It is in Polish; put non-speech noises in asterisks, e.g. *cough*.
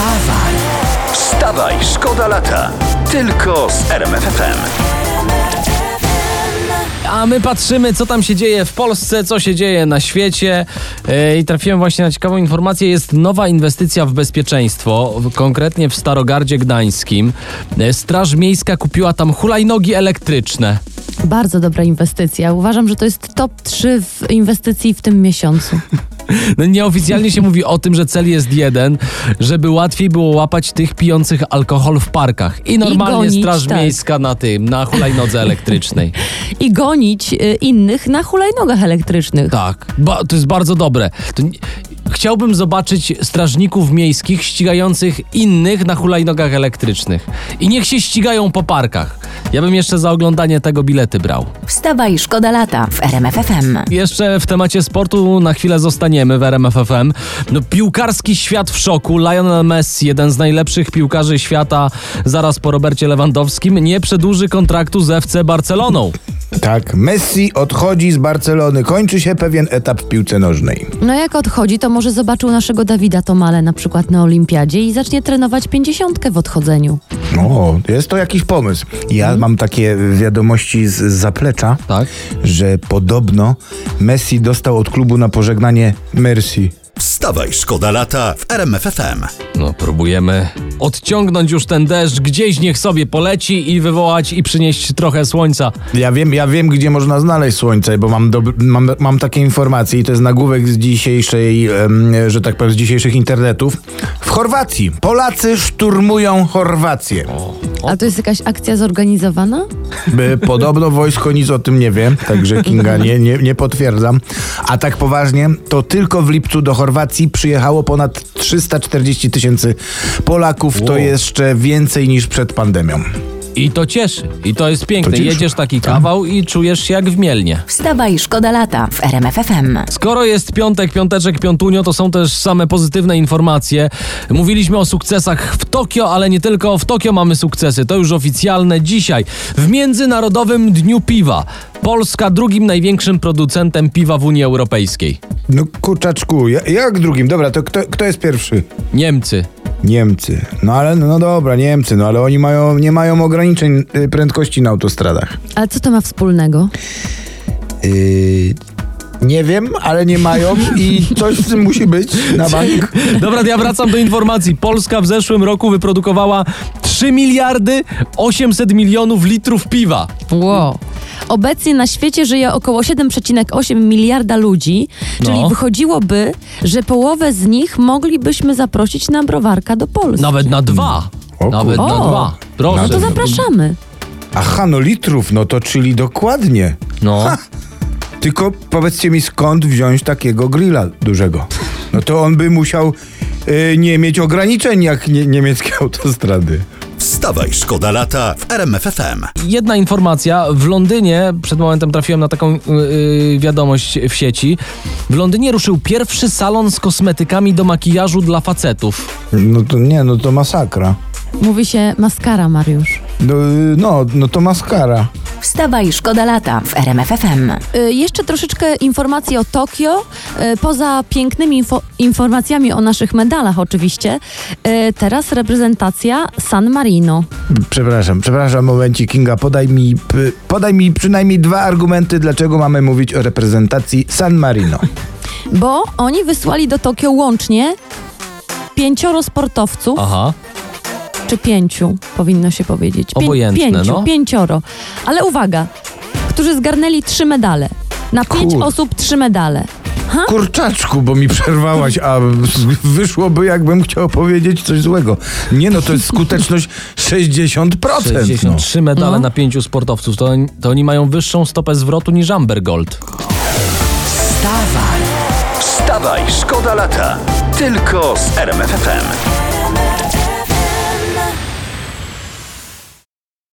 Wstawaj! Wstawaj, szkoda lata. Tylko z RMFFM. A my patrzymy, co tam się dzieje w Polsce, co się dzieje na świecie. E, I trafiłem właśnie na ciekawą informację. Jest nowa inwestycja w bezpieczeństwo, konkretnie w Starogardzie Gdańskim. E, Straż Miejska kupiła tam hulajnogi elektryczne. Bardzo dobra inwestycja. Uważam, że to jest top 3 w inwestycji w tym miesiącu. *laughs* No, Nieoficjalnie się mówi o tym, że cel jest jeden, żeby łatwiej było łapać tych pijących alkohol w parkach. I normalnie gonić, Straż tak. Miejska na tym, na hulajnodze *laughs* elektrycznej. I gonić y, innych na hulajnogach elektrycznych. Tak, ba- to jest bardzo dobre. To nie- Chciałbym zobaczyć strażników miejskich ścigających innych na hulajnogach elektrycznych. I niech się ścigają po parkach. Ja bym jeszcze za oglądanie tego bilety brał. Wstawaj, szkoda lata w RMFFM. Jeszcze w temacie sportu na chwilę zostaniemy w RMFFM. No, piłkarski świat w szoku. Lionel Messi, jeden z najlepszych piłkarzy świata zaraz po Robercie Lewandowskim, nie przedłuży kontraktu z FC Barceloną. Tak, Messi odchodzi z Barcelony. Kończy się pewien etap w piłce nożnej. No jak odchodzi, to może zobaczył naszego Dawida Tomale na przykład na Olimpiadzie i zacznie trenować pięćdziesiątkę w odchodzeniu. O, jest to jakiś pomysł. Ja mam takie wiadomości z z zaplecza, Tak? że podobno Messi dostał od klubu na pożegnanie Mercy. Wstawaj, szkoda lata w RMFFM. No, próbujemy odciągnąć już ten deszcz, gdzieś niech sobie poleci i wywołać i przynieść trochę słońca. Ja wiem, ja wiem, gdzie można znaleźć słońce, bo mam, dob- mam, mam takie informacje i to jest nagłówek z dzisiejszej, że tak powiem, z dzisiejszych internetów. W Chorwacji Polacy szturmują Chorwację. A to jest jakaś akcja zorganizowana? By, *laughs* podobno wojsko nic o tym nie wie, także Kinga nie, nie, nie potwierdzam. A tak poważnie, to tylko w lipcu do Chorwacji przyjechało ponad 340 tysięcy Polaków. To jeszcze więcej niż przed pandemią. I to cieszy. I to jest piękne. To. Jedziesz taki kawał i czujesz się jak w Mielnie. Wstawaj, szkoda lata w RMFFM. Skoro jest piątek, piąteczek, piątunio, to są też same pozytywne informacje. Mówiliśmy o sukcesach w Tokio, ale nie tylko w Tokio mamy sukcesy. To już oficjalne dzisiaj. W Międzynarodowym Dniu Piwa. Polska drugim największym producentem piwa w Unii Europejskiej. No kurczaczku, ja- jak drugim? Dobra, to kto, kto jest pierwszy? Niemcy. Niemcy. No ale, no dobra, Niemcy, no ale oni mają, nie mają ograniczeń y, prędkości na autostradach. Ale co to ma wspólnego? Yy, nie wiem, ale nie mają i coś z tym musi być na bank. *laughs* Dobra, ja wracam do informacji. Polska w zeszłym roku wyprodukowała 3 miliardy 800 milionów litrów piwa. Wow. Obecnie na świecie żyje około 7,8 miliarda ludzi, czyli No. wychodziłoby, że połowę z nich moglibyśmy zaprosić na browarka do Polski. Nawet na dwa. O Nawet kurde. na O. dwa. Proszę. No to zapraszamy. Aha, no litrów, no to czyli dokładnie. No. Ha! Tylko powiedzcie mi, skąd wziąć takiego grilla dużego? No to on by musiał y, nie mieć ograniczeń jak nie, niemieckie *laughs* autostrady. Wstawaj, szkoda lata w RMFFM. Jedna informacja. W Londynie, przed momentem trafiłem na taką yy, wiadomość w sieci. W Londynie ruszył pierwszy salon z kosmetykami do makijażu dla facetów. No to nie, no to masakra. Mówi się maskara, Mariusz. No, y, no, no to maskara. Wstawaj, szkoda lata w RMFFM. Y, jeszcze troszeczkę informacji o Tokio. Y, poza pięknymi info- informacjami o naszych medalach oczywiście, y, teraz reprezentacja San Marino. Przepraszam, przepraszam, momencik, Kinga, podaj mi, podaj mi przynajmniej dwa argumenty, dlaczego mamy mówić o reprezentacji San Marino. Bo oni wysłali do Tokio łącznie pięcioro sportowców, Aha. Czy pięciu, powinno się powiedzieć. Pię- Obojętne, pięciu, no. pięcioro. Ale uwaga, którzy zgarnęli trzy medale. Na pięć Kur- osób trzy medale. Kurczaczku, bo mi przerwałaś, a *laughs* wyszłoby jakbym chciał powiedzieć coś złego. Nie no, to jest skuteczność *laughs* 60%. 63 medale No. na pięciu sportowców. To, to oni mają wyższą stopę zwrotu niż Amber Gold. Wstawaj, szkoda lata. Tylko z RMFFM.